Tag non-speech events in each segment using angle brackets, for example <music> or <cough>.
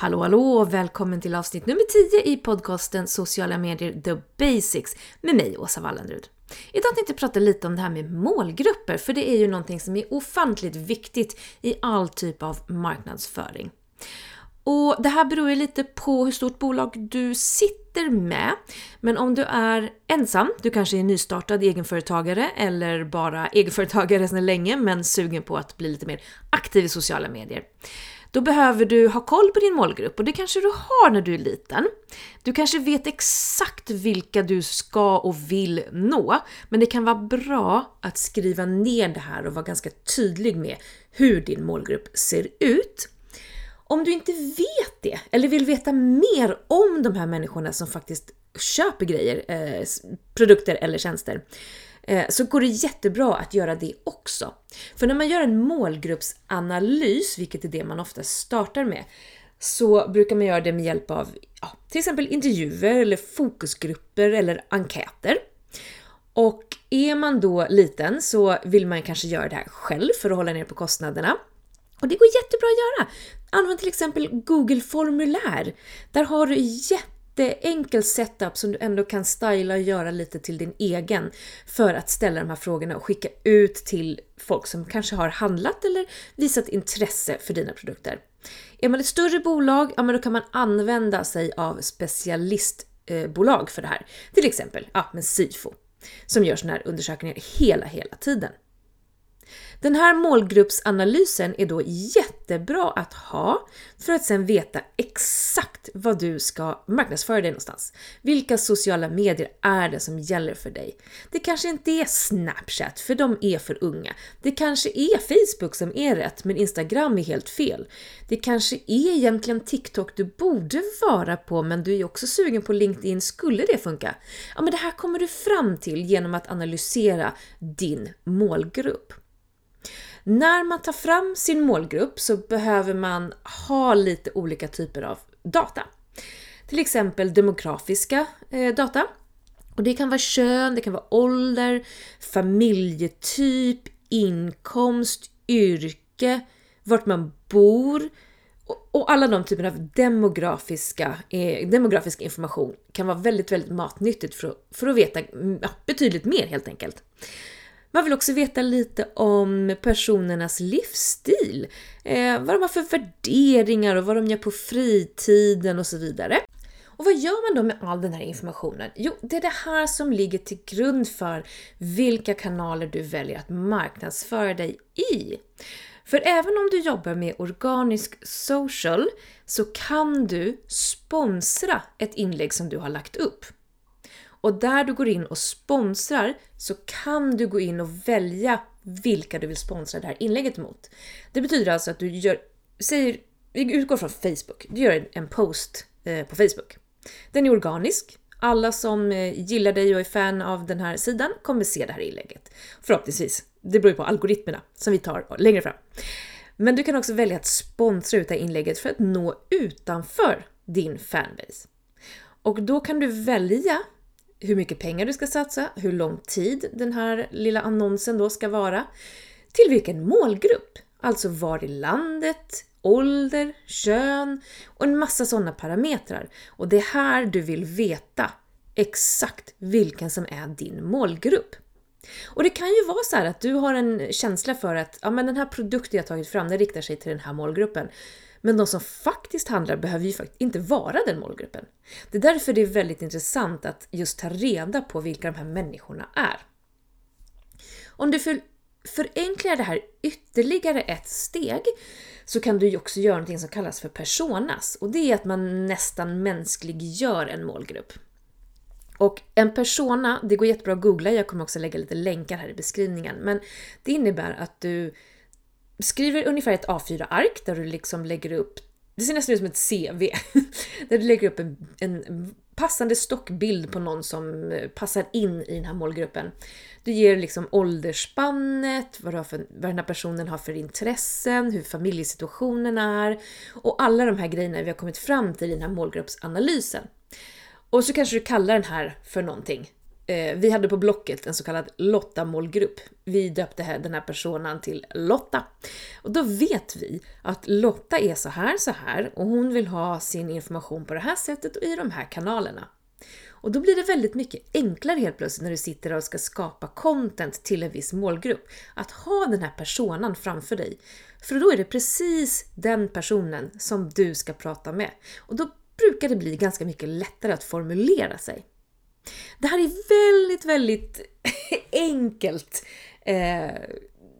Hallå hallå och välkommen till avsnitt nummer 10 i podcasten Sociala medier The Basics med mig Åsa Wallenrud. Idag tänkte jag prata lite om det här med målgrupper, för det är ju någonting som är ofantligt viktigt i all typ av marknadsföring. Och det här beror ju lite på hur stort bolag du sitter med. Men om du är ensam, du kanske är nystartad egenföretagare eller bara egenföretagare sedan länge men sugen på att bli lite mer aktiv i sociala medier. Då behöver du ha koll på din målgrupp och det kanske du har när du är liten. Du kanske vet exakt vilka du ska och vill nå, men det kan vara bra att skriva ner det här och vara ganska tydlig med hur din målgrupp ser ut. Om du inte vet det, eller vill veta mer om de här människorna som faktiskt köper grejer, eh, produkter eller tjänster, Eh, så går det jättebra att göra det också. För när man gör en målgruppsanalys, vilket är det man ofta startar med, så brukar man göra det med hjälp av ja, till exempel intervjuer eller fokusgrupper eller enkäter. Och är man då liten så vill man kanske göra det här själv för att hålla ner på kostnaderna. Och det går jättebra att göra. Använd till exempel Google formulär. Där har du jätteenkel setup som du ändå kan styla och göra lite till din egen för att ställa de här frågorna och skicka ut till folk som kanske har handlat eller visat intresse för dina produkter. Är man ett större bolag, ja men då kan man använda sig av specialistbolag eh, för det här. Till exempel ja, men Sifo som gör sådana här undersökningar hela, hela tiden. Den här målgruppsanalysen är då jättebra att ha för att sen veta exakt vad du ska marknadsföra dig någonstans. Vilka sociala medier är det som gäller för dig? Det kanske inte är Snapchat, för de är för unga. Det kanske är Facebook som är rätt, men Instagram är helt fel. Det kanske är egentligen TikTok du borde vara på, men du är också sugen på LinkedIn. Skulle det funka? Ja, men det här kommer du fram till genom att analysera din målgrupp. När man tar fram sin målgrupp så behöver man ha lite olika typer av data. Till exempel demografiska eh, data. Och det kan vara kön, det kan vara ålder, familjetyp, inkomst, yrke, vart man bor och alla de typerna av demografiska, eh, demografisk information kan vara väldigt, väldigt matnyttigt för att, för att veta mm, ja, betydligt mer helt enkelt. Man vill också veta lite om personernas livsstil, eh, vad de har för värderingar och vad de gör på fritiden och så vidare. Och vad gör man då med all den här informationen? Jo, det är det här som ligger till grund för vilka kanaler du väljer att marknadsföra dig i. För även om du jobbar med organisk social så kan du sponsra ett inlägg som du har lagt upp. Och där du går in och sponsrar så kan du gå in och välja vilka du vill sponsra det här inlägget mot. Det betyder alltså att du gör, säger, vi utgår från Facebook, du gör en post eh, på Facebook. Den är organisk. Alla som eh, gillar dig och är fan av den här sidan kommer se det här inlägget. Förhoppningsvis. Det beror ju på algoritmerna som vi tar längre fram. Men du kan också välja att sponsra ut det här inlägget för att nå utanför din fanbase. Och då kan du välja hur mycket pengar du ska satsa, hur lång tid den här lilla annonsen då ska vara, till vilken målgrupp, alltså var i landet, ålder, kön och en massa sådana parametrar. Och det är här du vill veta exakt vilken som är din målgrupp. Och det kan ju vara så att du har en känsla för att ja, men den här produkten jag tagit fram, den riktar sig till den här målgruppen. Men de som faktiskt handlar behöver ju faktiskt inte vara den målgruppen. Det är därför det är väldigt intressant att just ta reda på vilka de här människorna är. Om du förenklar det här ytterligare ett steg så kan du ju också göra något som kallas för personas och det är att man nästan mänskliggör en målgrupp. Och en persona, det går jättebra att googla, jag kommer också lägga lite länkar här i beskrivningen, men det innebär att du skriver ungefär ett A4-ark där du liksom lägger upp, det ser nästan ut som ett CV, <laughs> där du lägger upp en, en passande stockbild på någon som eh, passar in i den här målgruppen. Du ger liksom åldersspannet, vad, för, vad den här personen har för intressen, hur familjesituationen är och alla de här grejerna vi har kommit fram till i den här målgruppsanalysen. Och så kanske du kallar den här för någonting. Eh, vi hade på Blocket en så kallad Lotta-målgrupp. Vi döpte den här personen till Lotta. Och då vet vi att Lotta är så här, så här och hon vill ha sin information på det här sättet och i de här kanalerna. Och då blir det väldigt mycket enklare helt plötsligt när du sitter och ska skapa content till en viss målgrupp. Att ha den här personen framför dig. För då är det precis den personen som du ska prata med. Och då brukar det bli ganska mycket lättare att formulera sig. Det här är väldigt, väldigt <laughs> enkelt. Eh,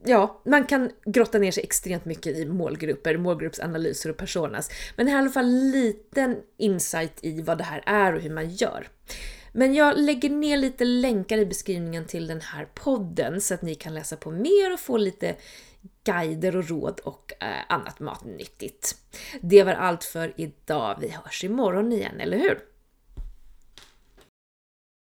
ja, man kan grotta ner sig extremt mycket i målgrupper, målgruppsanalyser och personas. Men det här är i alla fall en liten insight i vad det här är och hur man gör. Men jag lägger ner lite länkar i beskrivningen till den här podden så att ni kan läsa på mer och få lite guider och råd och eh, annat matnyttigt. Det var allt för idag. Vi hörs imorgon igen, eller hur?